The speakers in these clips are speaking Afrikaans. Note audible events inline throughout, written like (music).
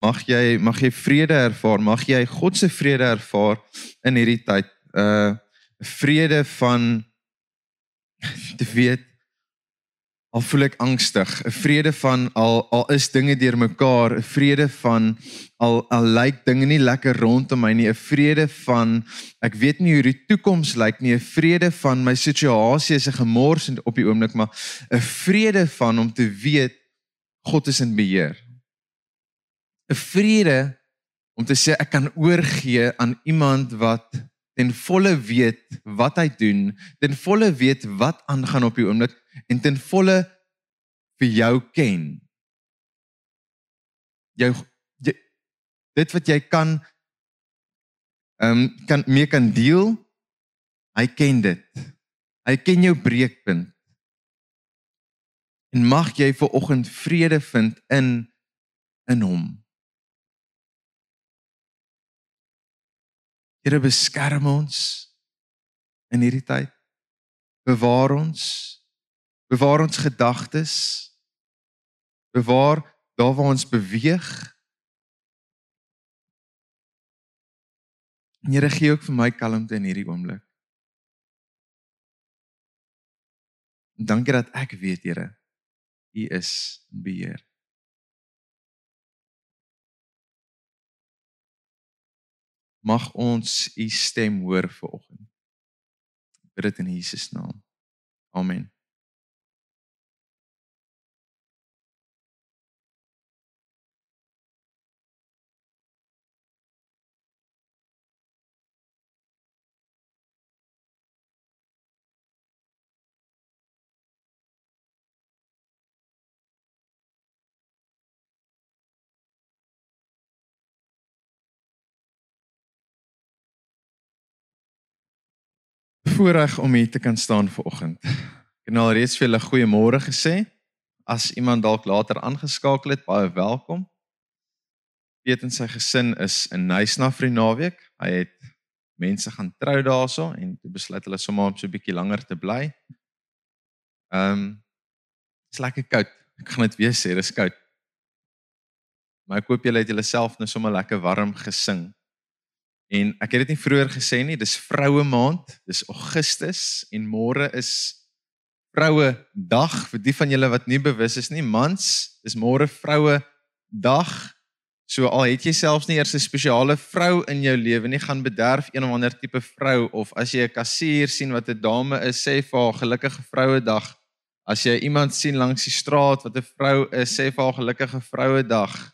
Mag jy mag jy vrede ervaar, mag jy God se vrede ervaar in hierdie tyd. Uh vrede van (laughs) te weet al voel ek angstig, 'n vrede van al al is dinge deurmekaar, 'n vrede van al al lyk dinge nie lekker rondom my nie, 'n vrede van ek weet nie hoe die toekoms lyk nie, 'n vrede van my situasie is 'n gemors op die oomblik, maar 'n vrede van om te weet God is in beheer. 'n Vrede om te sê ek kan oorgee aan iemand wat ten volle weet wat hy doen, ten volle weet wat aangaan op die oomblik en ten volle vir jou ken. Jou jy, dit wat jy kan ehm um, kan mee kan deel. Hy ken dit. Hy ken jou breekpunt. En mag jy vir oggend vrede vind in in hom. Here beskerm ons in hierdie tyd. Bewaar ons Bewaar ons gedagtes. Bewaar daar waar ons beweeg. Here gee ook vir my kalmte in hierdie oomblik. Dankie dat ek weet, Here, U is in beheer. Mag ons U stem hoor vanoggend. Bid dit in Jesus naam. Amen. Voorreg om hier te kan staan vanoggend. Ek het al reeds vir julle goeiemôre gesê. As iemand dalk later aangeskakel het, baie welkom. Piet en sy gesin is in Nysna vir die naweek. Hy het mense gaan trou daarso en toe besluit hulle sommer om so 'n bietjie langer te bly. Ehm um, lekker koud. Ek gaan dit weer sê, dis koud. Maar ek hoop julle het julleself nou sommer lekker warm gesing. En ek het dit nie vroeër gesê nie, dis vroue maand, dis Augustus en môre is vroue dag vir die van julle wat nie bewus is nie, mans, dis môre vroue dag. So al het jy selfs nie eers 'n spesiale vrou in jou lewe nie, gaan bederf een of ander tipe vrou of as jy 'n kassier sien wat 'n dame is, sê vir haar gelukkige vroue dag. As jy iemand sien langs die straat wat 'n vrou is, sê vir haar gelukkige vroue dag.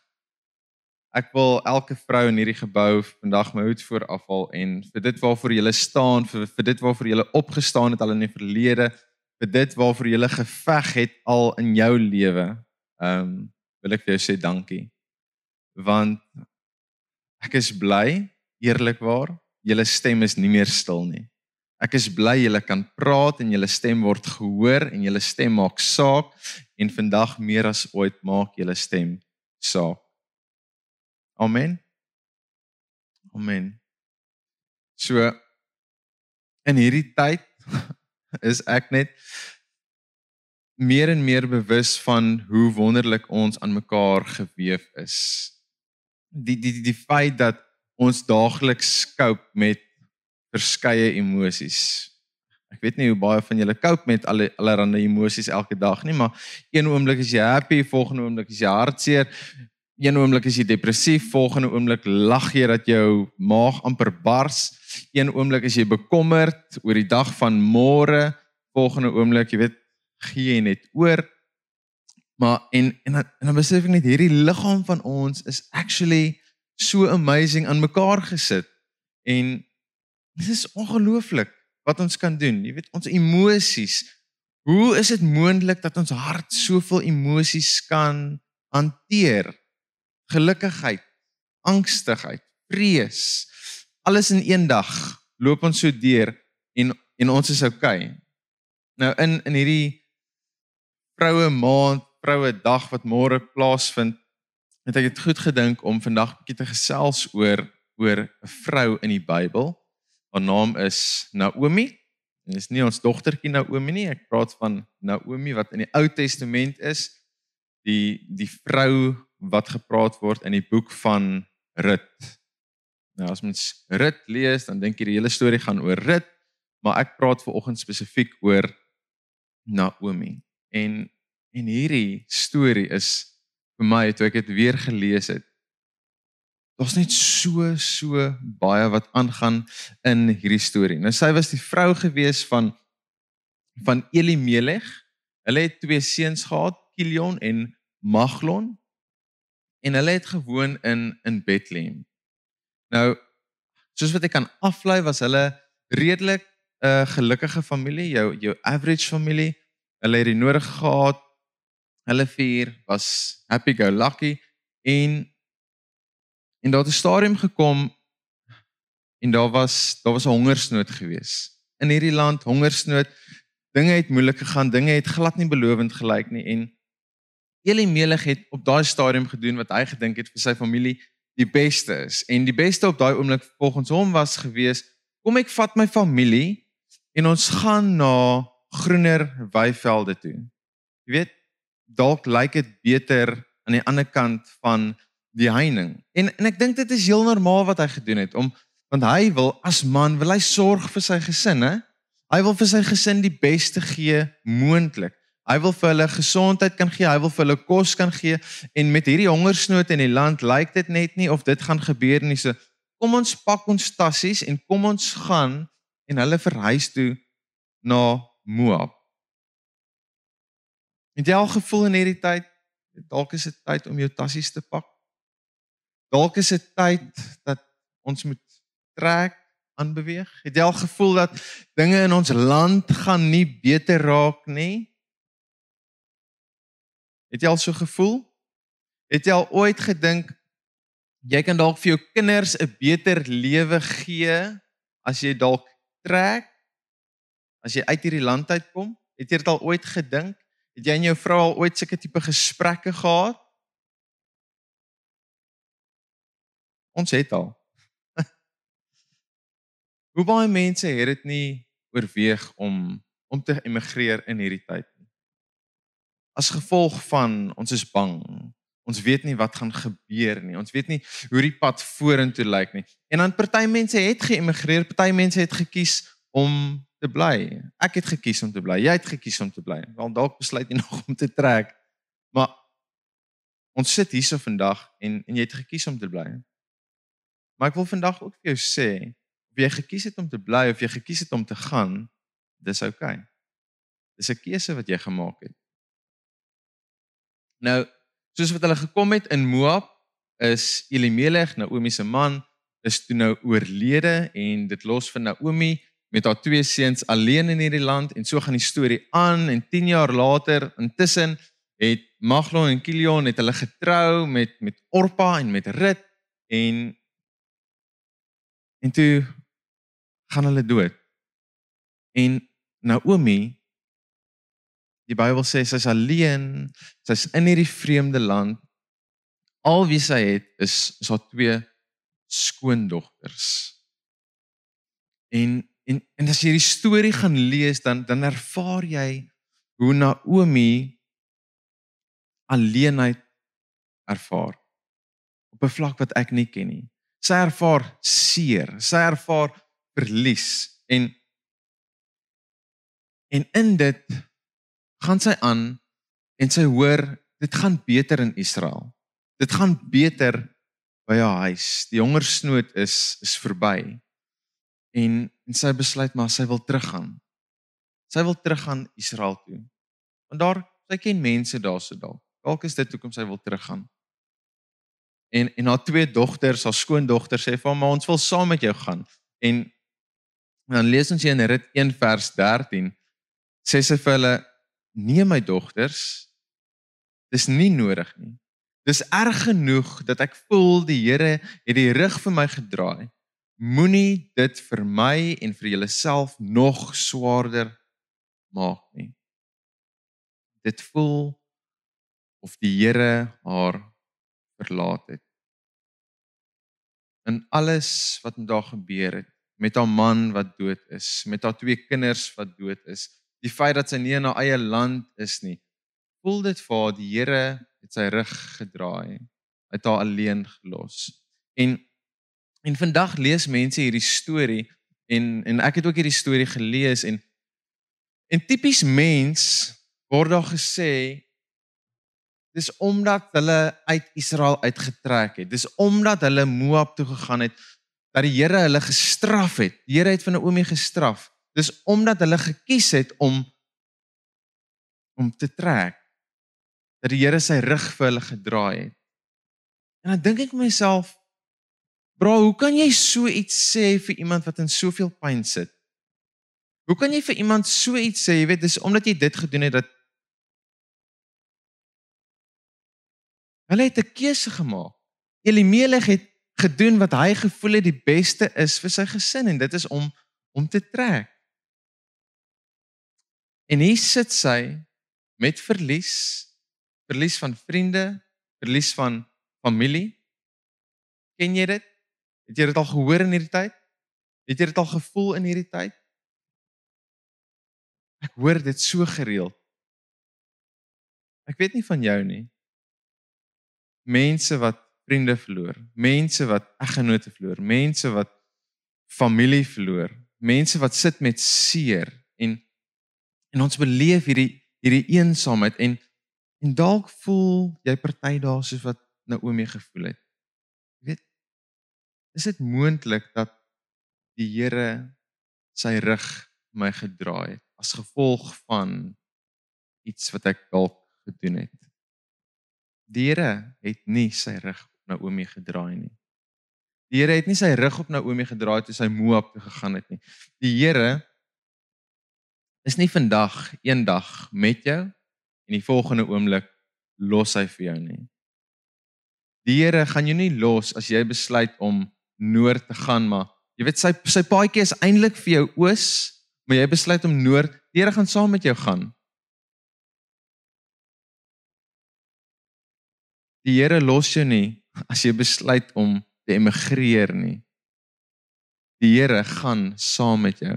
Ek wil elke vrou in hierdie gebou vandag my hoed voor afhaal en vir dit waarvoor jy staan, vir vir dit waarvoor jy opgestaan het al in die verlede, vir dit waarvoor jy geveg het al in jou lewe. Ehm um, wil ek vir jou sê dankie. Want ek is bly, eerlikwaar, julle stem is nie meer stil nie. Ek is bly julle kan praat en julle stem word gehoor en julle stem maak saak en vandag meer as ooit maak julle stem saak. Amen. Amen. So in hierdie tyd (laughs) is ek net meer en meer bewus van hoe wonderlik ons aan mekaar gewewe is. Die die die, feit dat ons daagliks koop met verskeie emosies. Ek weet nie hoe baie van julle koop met alle allerlei emosies elke dag nie, maar een oomblik is jy happy, volgende oomblik is jy hartseer, Een oomblik is jy depressief, volgende oomblik lag jy dat jou maag amper bars. Een oomblik is jy bekommerd oor die dag van môre, volgende oomblik, jy weet, gee jy net oor. Maar en en en dan besef ek net hierdie liggaam van ons is actually so amazing aan mekaar gesit. En dit is ongelooflik wat ons kan doen. Jy weet, ons emosies. Hoe is dit moontlik dat ons hart soveel emosies kan hanteer? Gelukkigheid, angstigheid, vrees, alles in een dag loop ons so deur en en ons is okay. Nou in in hierdie vroue maand, vroue dag wat môre plaasvind, het ek dit goed gedink om vandag 'n bietjie te gesels oor oor 'n vrou in die Bybel. Haar naam is Naomi. En dis nie ons dogtertjie Naomi nie, ek praat van Naomi wat in die Ou Testament is, die die vrou wat gepraat word in die boek van Rut. Nou as mens Rut lees, dan dink jy die hele storie gaan oor Rut, maar ek praat ver oggend spesifiek oor Naomi. En en hierdie storie is vir my toe ek dit weer gelees het. Daar's net so so baie wat aangaan in hierdie storie. Nou sy was die vrou gewees van van Elimelech. Hulle het twee seuns gehad, Kilion en Maglon. En hulle het gewoon in in Bethlehem. Nou soos wat ek kan aflei was hulle redelik 'n uh, gelukkige familie, jou jou average familie. Hulle het die nodig gehad. Hulle vier was happy go lucky en en daar het 'n stadium gekom en daar was daar was 'n hongersnood gewees. In hierdie land hongersnood. Dinge het moeilik gegaan, dinge het glad nie belovend gelyk nie en Elimelech het op daai stadium gedoen wat hy gedink het vir sy familie die beste is. En die beste op daai oomblik volgens hom was gewees, kom ek vat my familie en ons gaan na groener weivelde toe. Jy weet, dalk lyk dit beter aan die ander kant van die heining. En en ek dink dit is heel normaal wat hy gedoen het om want hy wil as man wil hy sorg vir sy gesin, hè? Hy wil vir sy gesin die beste gee moontlik. Hy wil vir hulle gesondheid kan gee, hy wil vir hulle kos kan gee en met hierdie hongersnood in die land lyk dit net nie of dit gaan gebeur nie. So kom ons pak ons tassies en kom ons gaan en hulle verhuis toe na Moab. Het jy al gevoel in hierdie tyd dalk is dit tyd om jou tassies te pak? Dalk is dit tyd dat ons moet trek, aanbeweeg. Het jy al gevoel dat dinge in ons land gaan nie beter raak nie? Het jy al so gevoel? Het jy al ooit gedink jy kan dalk vir jou kinders 'n beter lewe gee as jy dalk trek? As jy uit hierdie land uitkom? Het jy dit al ooit gedink? Het jy en jou vrou al ooit sulke tipe gesprekke gehad? Ons het al. (laughs) Hoe baie mense het dit nie oorweeg om om te emigreer in hierdie tyd. As gevolg van ons is bang. Ons weet nie wat gaan gebeur nie. Ons weet nie hoe die pad vorentoe lyk nie. En dan party mense het geëmigreer, party mense het gekies om te bly. Ek het gekies om te bly. Jy het gekies om te bly. Want dalk besluit jy (laughs) nog om te trek. Maar ons sit hierso vandag en en jy het gekies om te bly. Maar ek wil vandag ook vir jou sê, of jy gekies het om te bly of jy gekies het om te gaan, dis oukei. Okay. Dis 'n keuse wat jy gemaak het. Nou, soos wat hulle gekom het in Moab, is Elimelech, Naomi se man, is toe nou oorlede en dit los vir Naomi met haar twee seuns alleen in hierdie land en so gaan die storie aan en 10 jaar later intussen het Maglon en Kilion het hulle getrou met met Orpa en met Rut en En toe gaan hulle dood. En Naomi die Bybel sê sy's alleen, sy's in hierdie vreemde land. Al wie sy het is is haar twee skoondogters. En en en as jy die storie gaan lees dan dan ervaar jy hoe Naomi alleenheid ervaar op 'n vlak wat ek nie ken nie. Sy ervaar seer, sy ervaar verlies en en in dit gaan sy aan en sy hoor dit gaan beter in Israel. Dit gaan beter by haar huis. Die hongersnood is is verby. En en sy besluit maar sy wil teruggaan. Sy wil teruggaan Israel toe. Want daar sy ken mense daarso dalk. Dalk is dit hoekom sy wil teruggaan en en haar twee dogters, haar skoondogters sê vir hom, "Ons wil saam met jou gaan." En dan lees ons hier in Rit 1 vers 13 sê sy vir hulle, "Nee my dogters, dis nie nodig nie. Dis erg genoeg dat ek voel die Here het die rug vir my gedraai. Moenie dit vir my en vir julleself nog swaarder maak nie." Dit voel of die Here haar verlaat het. In alles wat met haar gebeur het, met haar man wat dood is, met haar twee kinders wat dood is, die feit dat sy nie in haar eie land is nie, voel dit vir haar die Here het sy rug gedraai. het haar alleen gelos. En en vandag lees mense hierdie storie en en ek het ook hierdie storie gelees en en tipies mens word daar gesê dis omdat hulle uit Israel uitgetrek het. Dis omdat hulle Moab toe gegaan het dat die Here hulle gestraf het. Die Here het van Naomi gestraf. Dis omdat hulle gekies het om om te trek dat die Here sy rug vir hulle gedraai het. En dan dink ek myself, bro, hoe kan jy so iets sê vir iemand wat in soveel pyn sit? Hoe kan jy vir iemand so iets sê, jy weet, dis omdat jy dit gedoen het dat Hulle het 'n keuse gemaak. Elimelech het gedoen wat hy gevoel het die beste is vir sy gesin en dit is om om te trek. En hier sit sy met verlies, verlies van vriende, verlies van familie. Ken jy dit? Het jy dit al gehoor in hierdie tyd? Het jy dit al gevoel in hierdie tyd? Ek hoor dit so gereeld. Ek weet nie van jou nie. Mense wat vriende verloor, mense wat eggenote verloor, mense wat familie verloor, mense wat sit met seer en en ons beleef hierdie hierdie eensaamheid en en dalk voel jy party daar soos wat Naomi gevoel het. Jy weet, is dit moontlik dat die Here sy rug my gedraai het as gevolg van iets wat ek dalk gedoen het? Die Here het nie sy rug op Naomi gedraai nie. Die Here het nie sy rug op Naomi gedraai toe sy Moab toe gegaan het nie. Die Here is nie vandag eendag met jou en die volgende oomblik los hy vir jou nie. Die Here gaan jou nie los as jy besluit om noord te gaan maar jy weet sy sy paadjie is eintlik vir jou oos, maar jy besluit om noord. Die Here gaan saam met jou gaan. Die Here los jou nie as jy besluit om te emigreer nie. Die Here gaan saam met jou.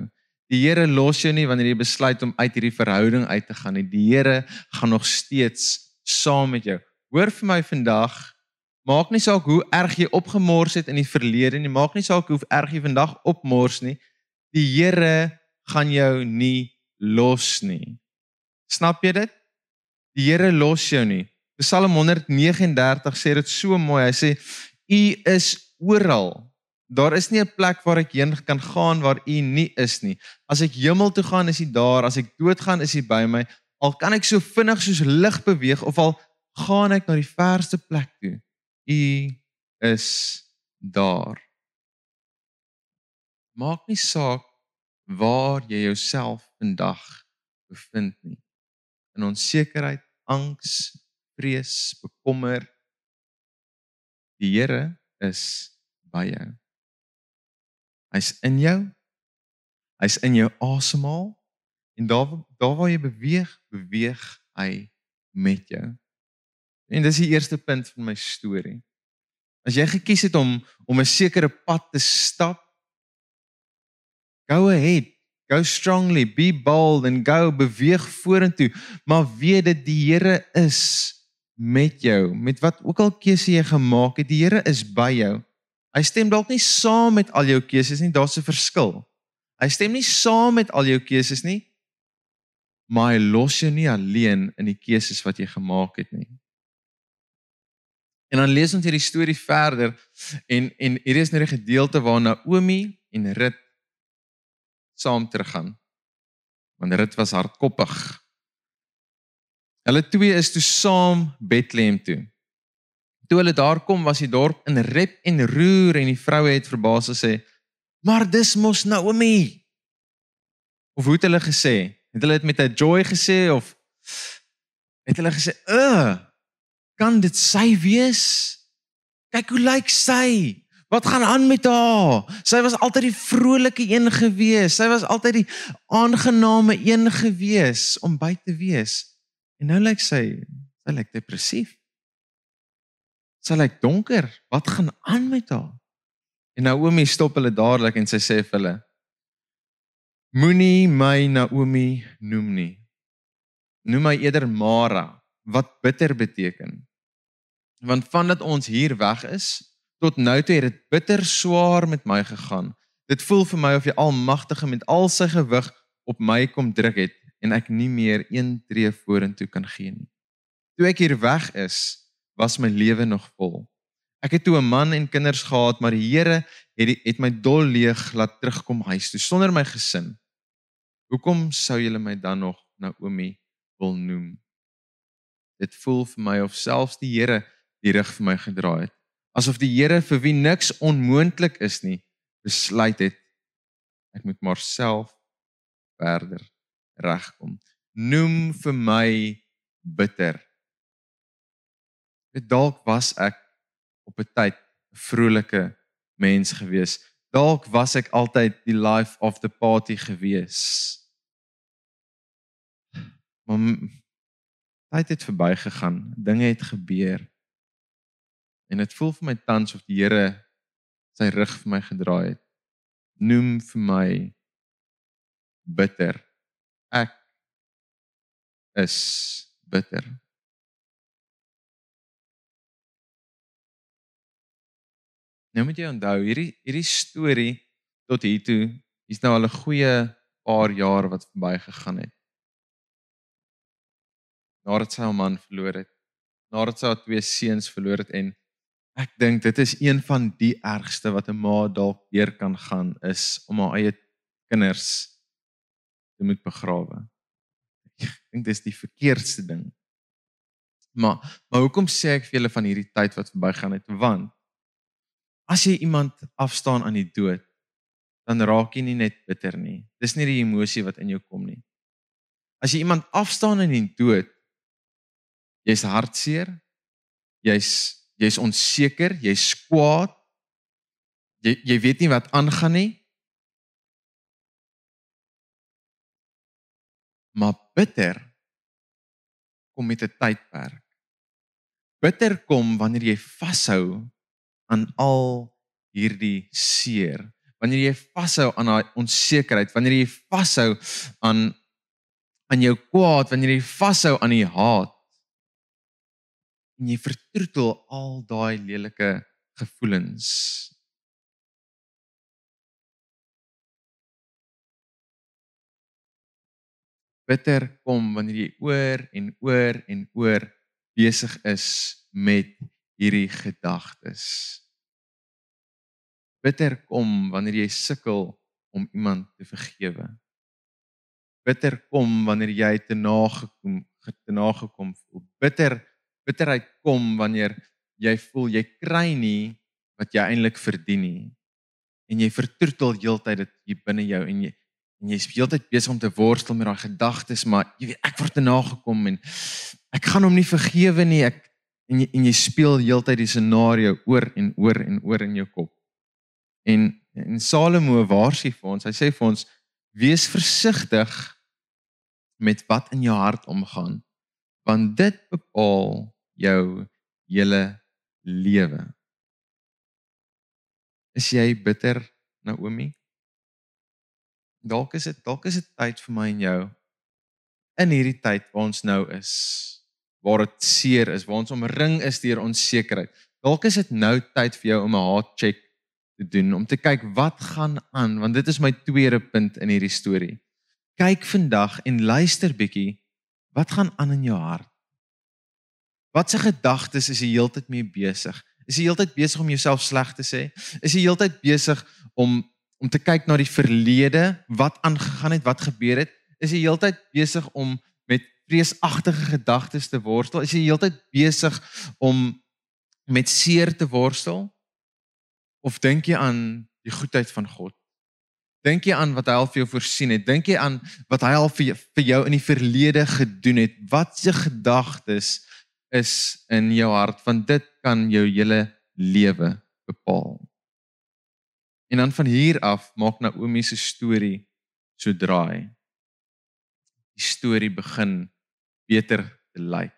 Die Here los jou nie wanneer jy besluit om uit hierdie verhouding uit te gaan nie. Die Here gaan nog steeds saam met jou. Hoor vir my vandag, maak nie saak hoe erg jy opgemors het in die verlede nie, maak nie saak hoe erg jy vandag opmors nie. Die Here gaan jou nie los nie. Snap jy dit? Die Here los jou nie. Psalm 139 sê dit so mooi. Hy sê u is oral. Daar is nie 'n plek waar ek heen kan gaan waar u nie is nie. As ek hemel toe gaan, is u daar. As ek doodgaan, is u by my. Al kan ek so vinnig soos lig beweeg of al gaan ek na die verste plek toe, u is daar. Maak nie saak waar jy jouself vandag bevind nie. In onsekerheid, angs, vrees, bekommer. Die Here is by jou. Hy's in jou. Hy's in jou asemhaal en daar daar waar jy beweeg, beweeg hy met jou. En dis die eerste punt van my storie. As jy gekies het om om 'n sekere pad te stap, go ahead. Go strongly, be bold and go beweeg vorentoe, maar weet dit die Here is met jou, met wat ook al keuse jy gemaak het, die Here is by jou. Hy stem dalk nie saam met al jou keuses nie, daar's 'n verskil. Hy stem nie saam met al jou keuses nie, maar hy los jou nie alleen in die keuses wat jy gemaak het nie. En dan lees ons hierdie storie verder en en hier is nou 'n gedeelte waar Naomi en Rut saam teruggaan. Want Rut was hardkoppig Hulle twee is toe saam Bethlehem toe. Toe hulle daar kom, was die dorp in rep en roer en die vroue het verbaas gesê: "Maar dis mos Naomi." Of hoe het hulle gesê? Het hulle dit met 'n joy gesê of het hulle gesê: "Uh, kan dit sy wees? Kyk hoe lyk sy." Wat gaan aan met haar? Sy was altyd die vrolike een gewees. Sy was altyd die aangename een gewees om by te wees. En nou lyk sy, sy lyk depressief. Sy lyk donker. Wat gaan aan met haar? En Naomi stop hulle dadelik en sy sê vir hulle: Moenie my Naomi noem nie. Noem my eerder Mara, wat bitter beteken. Want vandat ons hier weg is, tot nou toe het dit bitter swaar met my gegaan. Dit voel vir my of die Almagtige met al sy gewig op my kom druk het en ek nie meer een tree vorentoe kan gee nie. Toe ek hier weg is, was my lewe nog vol. Ek het toe 'n man en kinders gehad, maar die Here het die, het my dol leeg laat terugkom huis toe sonder my gesin. Hoekom sou julle my dan nog Naomi wil noem? Dit voel vir my of selfs die Here die rug vir my gedraai het. Asof die Here vir wie niks onmoontlik is nie, besluit het ek moet maar self verder regkom. Noem vir my bitter. Dit dalk was ek op 'n tyd 'n vrolike mens gewees. Dalk was ek altyd die life of the party gewees. Maar tyd het verbygegaan, dinge het gebeur. En dit voel vir my tans of die Here sy rug vir my gedraai het. Noem vir my bitter. Ek is bitter. Nou moet jy onthou, hierdie hierdie storie tot hier toe, hier's nou al 'n goeie paar jaar wat verby gegaan het. Nadat sy haar man verloor het, nadat sy haar twee seuns verloor het en ek dink dit is een van die ergste wat 'n ma dalk deur kan gaan is om haar eie kinders te moet begrawe. (laughs) Ek dink dis die verkeerdste ding. Maar maar hoekom sê ek vir julle van hierdie tyd wat verbygaan het? Want As jy iemand afstaan aan die dood, dan raak jy nie net bitter nie. Dis nie die emosie wat in jou kom nie. As jy iemand afstaan aan die dood, jy's hartseer, jy's jy's onseker, jy's kwaad. Jy jy weet nie wat aangaan nie. Maar bitter kom met 'n tydperk. Bitter kom wanneer jy vashou aan al hierdie seer. Wanneer jy vashou aan daai onsekerheid, wanneer jy vashou aan aan jou kwaad, wanneer jy vashou aan die haat en jy vertroetel al daai lelike gevoelens. Bitter kom wanneer jy oor en oor en oor besig is met hierdie gedagtes. Bitter kom wanneer jy sukkel om iemand te vergewe. Bitter kom wanneer jy te nagekom te nagekom voel. Bitter bitterheid kom wanneer jy voel jy kry nie wat jy eintlik verdien nie. En jy vertroetel heeltyd dit hier binne jou en jy en jy's heeltyd besig om te worstel met daai gedagtes maar jy weet ek word te nagekom en ek gaan hom nie vergewe nie. Ek en jy en jy speel heeltyd die scenario oor en oor en oor in jou kop. En en Salomo waarsku vir ons. Hy sê vir ons: "Wees versigtig met wat in jou hart omgaan, want dit bepaal jou hele lewe." Is jy bitter, Naomi? Dalk is dit dalk is dit tyd vir my en jou in hierdie tyd waar ons nou is waar dit seer is, waar ons omring is deur onsekerheid. Dalk is dit nou tyd vir jou om 'n heart check te doen om te kyk wat gaan aan want dit is my tweede punt in hierdie storie. Kyk vandag en luister bietjie wat gaan aan in jou hart. Watse gedagtes is jy heeltyd mee besig? Is jy heeltyd besig om jouself sleg te sê? Is jy heeltyd besig om om te kyk na die verlede, wat aangegaan het, wat gebeur het? Is jy heeltyd besig om vreesagtige gedagtes te worstel? Is jy heeltyd besig om met seer te worstel? Of dink jy aan die goedheid van God? Dink jy aan wat hy al vir jou voorsien het? Dink jy aan wat hy al vir jou, vir jou in die verlede gedoen het? Wat se gedagtes is in jou hart? Want dit kan jou hele lewe bepaal. En dan van hier af maak Naomi se storie so draai. Die storie begin beter te lyk.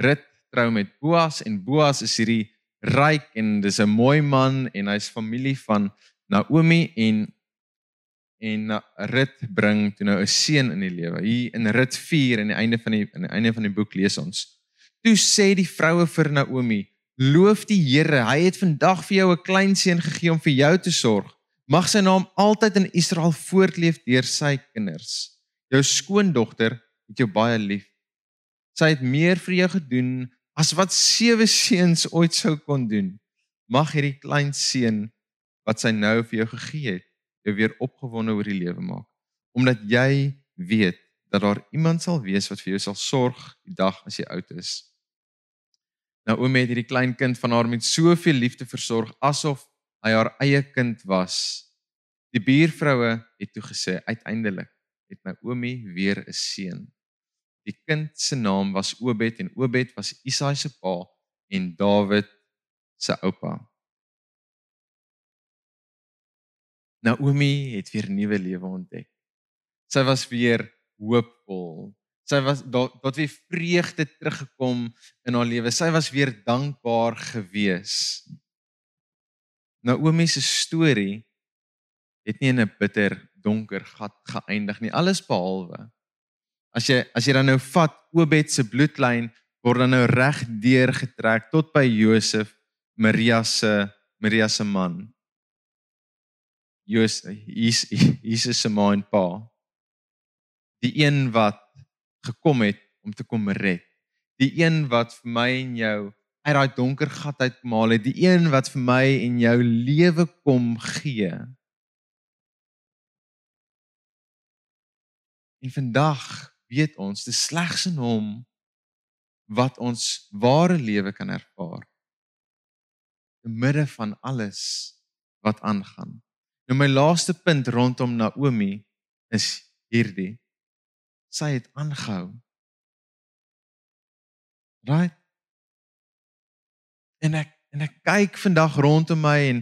Rut trou met Boas en Boas is hierdie ryk en dis 'n mooi man en hy's familie van Naomi en en Rut bring toe nou 'n seun in die lewe. Hier in Rut 4 aan die einde van die aan die einde van die boek lees ons Toe sê die vroue vir Naomi: "Loof die Here, hy het vandag vir jou 'n klein seun gegee om vir jou te sorg. Mag sy naam altyd in Israel voortleef deur sy kinders. Jou skoondogter het jou baie lief. Sy het meer vir jou gedoen as wat sewe seuns ooit sou kon doen. Mag hierdie klein seun wat sy nou vir jou gegee het, jou weer opgewonde oor die lewe maak, omdat jy weet dat daar iemand sal wees wat vir jou sal sorg die dag as jy oud is. Naomi het hierdie klein kind van haar met soveel liefde versorg asof hy haar eie kind was. Die buurvroue het toe gesê uiteindelik het Naomi weer 'n seun. Die kind se naam was Obed en Obed was Isaai se pa en Dawid se oupa. Naomi het weer nuwe lewe ontdek. Sy was weer hoopvol. Sy was tot weer vreugde teruggekom in haar lewe. Sy was weer dankbaar gewees. Naomi se storie het nie in 'n bitter donker gat geëindig nie, alles behalwe. As jy as jy dan nou vat Obed se bloedlyn word dan nou reg deur getrek tot by Josef, Maria se Maria se man. Josef, Jesus se ma en pa die een wat gekom het om te kom red. Die een wat vir my en jou uit daai donker gat uitmaal het, die een wat vir my en jou lewe kom gee. En vandag weet ons, dis slegs in hom wat ons ware lewe kan ervaar. In midde van alles wat aangaan. Nou my laaste punt rondom Naomi is hierdie sy het aangehou. Right? En ek en ek kyk vandag rondom my en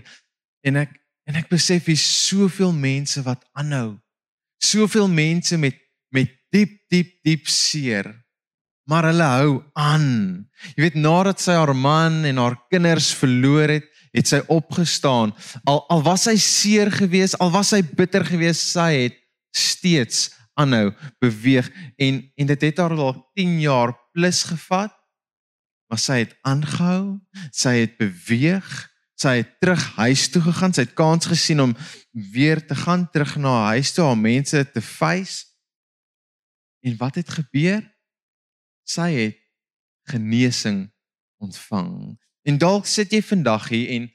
en ek en ek besef hier soveel mense wat aanhou. Soveel mense met diep diep diep seer. Maar hulle hou aan. Jy weet nadat sy haar man en haar kinders verloor het, het sy opgestaan. Al al was sy seer geweest, al was sy bitter geweest, sy het steeds aanhou beweeg en en dit het haar al 10 jaar plus gevat maar sy het aangehou sy het beweeg sy het terug huis toe gegaan sy het kans gesien om weer te gaan terug na haar huis toe om mense te face en wat het gebeur sy het genesing ontvang en dalk sit jy vandag hier en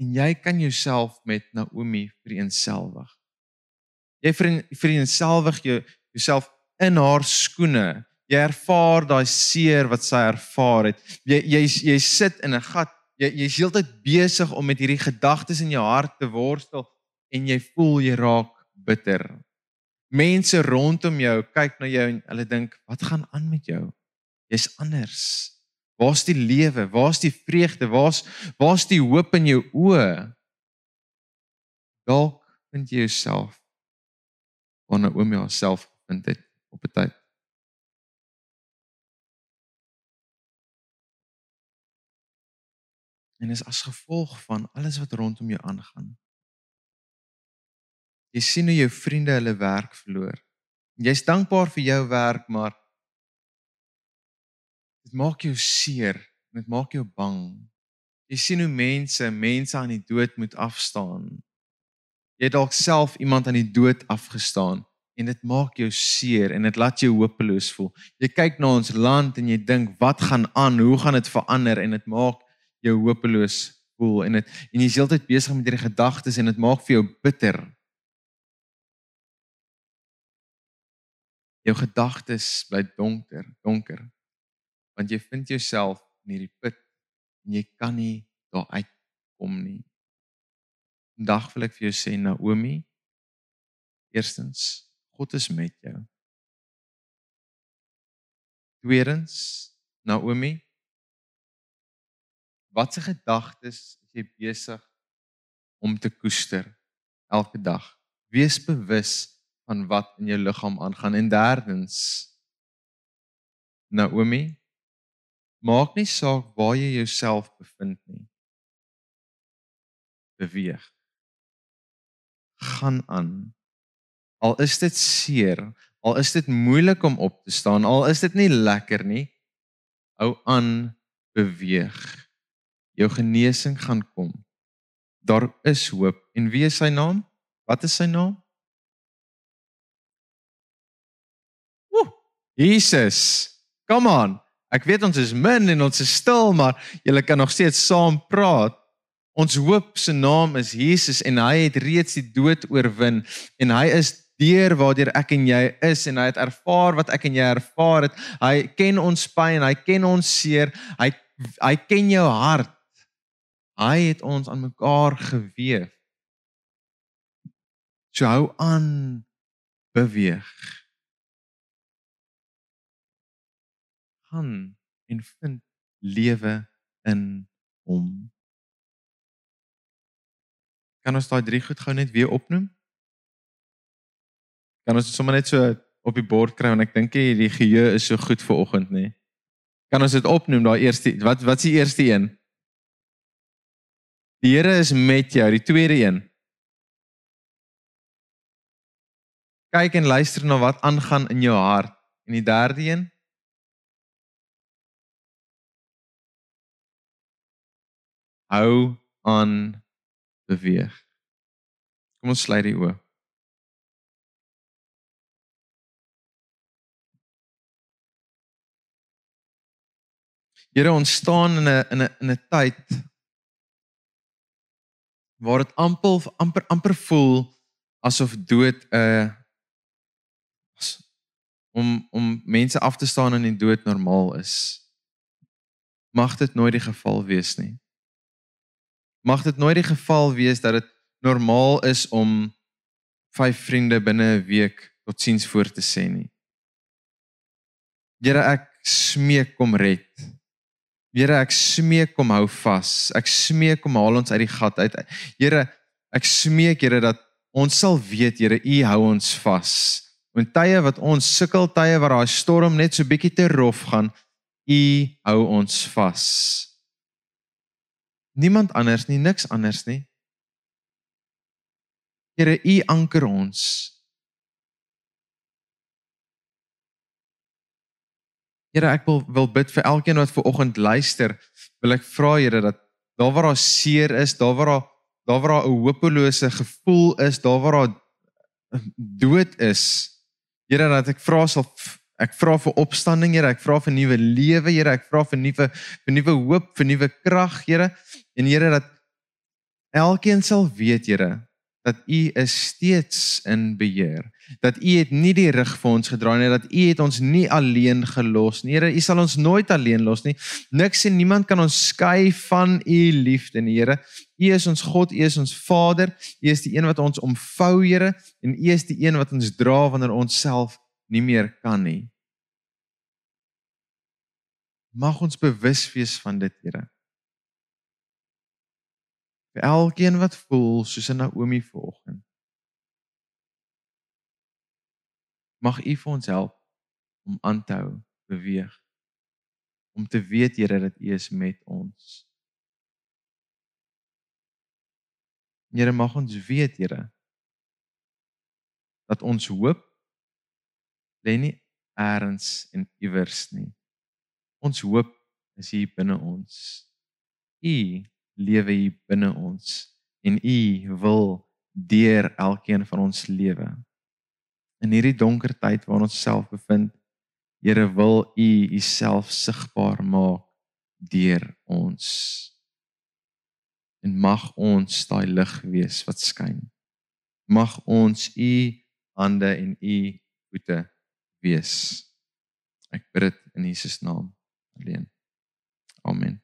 en jy kan jouself met Naomi vereenselwig Jy vereenselwig jou jouself in haar skoene. Jy ervaar daai seer wat sy ervaar het. Jy jy jy sit in 'n gat. Jy jy's heeltyd besig om met hierdie gedagtes in jou hart te worstel en jy voel jy raak bitter. Mense rondom jou kyk na jou en hulle dink, "Wat gaan aan met jou? Jy's anders. Waar's die lewe? Waar's die vreugde? Waar's waar's die hoop in jou oë?" Dalk vind jy jouself waar Naomi haarself gevind het op 'n tyd. En is as gevolg van alles wat rondom jou aangaan. Jy sien hoe jou vriende hulle werk verloor. Jy's dankbaar vir jou werk, maar dit maak jou seer, dit maak jou bang. Jy sien hoe mense mense aan die dood moet afstaan jy het dalk self iemand aan die dood afgestaan en dit maak jou seer en dit laat jou hopeloos voel. Jy kyk na ons land en jy dink wat gaan aan? Hoe gaan dit verander? En dit maak jou hopeloos voel en dit en jy's heeltyd besig met hierdie gedagtes en dit maak vir jou bitter. Jou gedagtes bly donker, donker. Want jy vind jouself in hierdie put en jy kan nie daar uitkom nie. Vandag wil ek vir jou sê Naomi, eerstens, God is met jou. Tweedens, Naomi, watse gedagtes is jy besig om te koester elke dag? Wees bewus van wat in jou liggaam aangaan en derdens, Naomi, maak nie saak waar jy jouself bevind nie. Beweeg gaan aan. Al is dit seer, al is dit moeilik om op te staan, al is dit nie lekker nie. Hou aan beweeg. Jou genesing gaan kom. Daar is hoop. En wie is sy naam? Wat is sy naam? Jesus. Come on. Ek weet ons is min en ons is stil, maar julle kan nog steeds saam praat. Ons hoop se naam is Jesus en hy het reeds die dood oorwin en hy is deur waardeur ek en jy is en hy het ervaar wat ek en jy ervaar het. Hy ken ons pyn, hy ken ons seer, hy hy ken jou hart. Hy het ons aan mekaar gewewe. So hou aan beweeg. Gaan en vind lewe in hom. Kan ons daai drie goed gou net weer opnoem? Kan ons dit sommer net so op die bord kry want ek dink hierdie geheue is so goed vir oggend nê. Kan ons dit opnoem daai eerste wat wat is die eerste een? Die Here is met jou, die tweede een. Kyk en luister na wat aangaan in jou hart en die derde een. Hou aan beweeg. Kom ons sluit die oë. Here ons staan in 'n in 'n in 'n tyd waar dit amper amper amper voel asof dood 'n uh, om om mense af te staan in die dood normaal is. Mag dit nooit die geval wees nie. Mag dit nooit die geval wees dat dit normaal is om vyf vriende binne 'n week totsiens voor te sê nie. Here ek smeek kom red. Here, ek smeek kom hou vas. Ek smeek kom haal ons uit die gat uit. Here, ek smeek Here dat ons sal weet, Here, U hou ons vas. In tye wat ons sukkel, tye waar daai storm net so bietjie te rof gaan, U hou ons vas. Niemand anders nie, niks anders nie. Here, U anker ons. Here, ek wil wil bid vir elkeen wat ver oggend luister. Wil ek vra Here dat daar waar daar seer is, daar waar daar daar waar daar 'n hopelose gevoel is, daar waar daar dood is. Here, dat ek vra sal ek vra vir opstanding, Here, ek vra vir nuwe lewe, Here, ek vra vir nuwe vir nuwe hoop, vir nuwe krag, Here. En Here dat elkeen sal weet, Here, dat U is steeds in beheer. Dat U het nie die rug vir ons gedraai nie, dat U het ons nie alleen gelos nie. Here, U sal ons nooit alleen los nie. Niks en niemand kan ons skei van U liefde, Here. U is ons God, U is ons Vader. U is die een wat ons omvou, Here, en U is die een wat ons dra wanneer ons self nie meer kan nie. Mag ons bewus wees van dit, Here vir elkeen wat voel soos 'n Naomi vanoggend. Mag U vir ons help om aan te hou, beweeg. Om te weet Here dat U is met ons. Here mag ons weet Here dat ons hoop lê nie eers in iewers nie. Ons hoop is hier binne ons. U lewe hier binne ons en u wil deur elkeen van ons lewe. In hierdie donker tyd waarin ons self bevind, Here wil u u self sigbaar maak deur ons. En mag ons daai lig wees wat skyn. Mag ons u hande en u voete wees. Ek bid dit in Jesus naam alleen. Amen.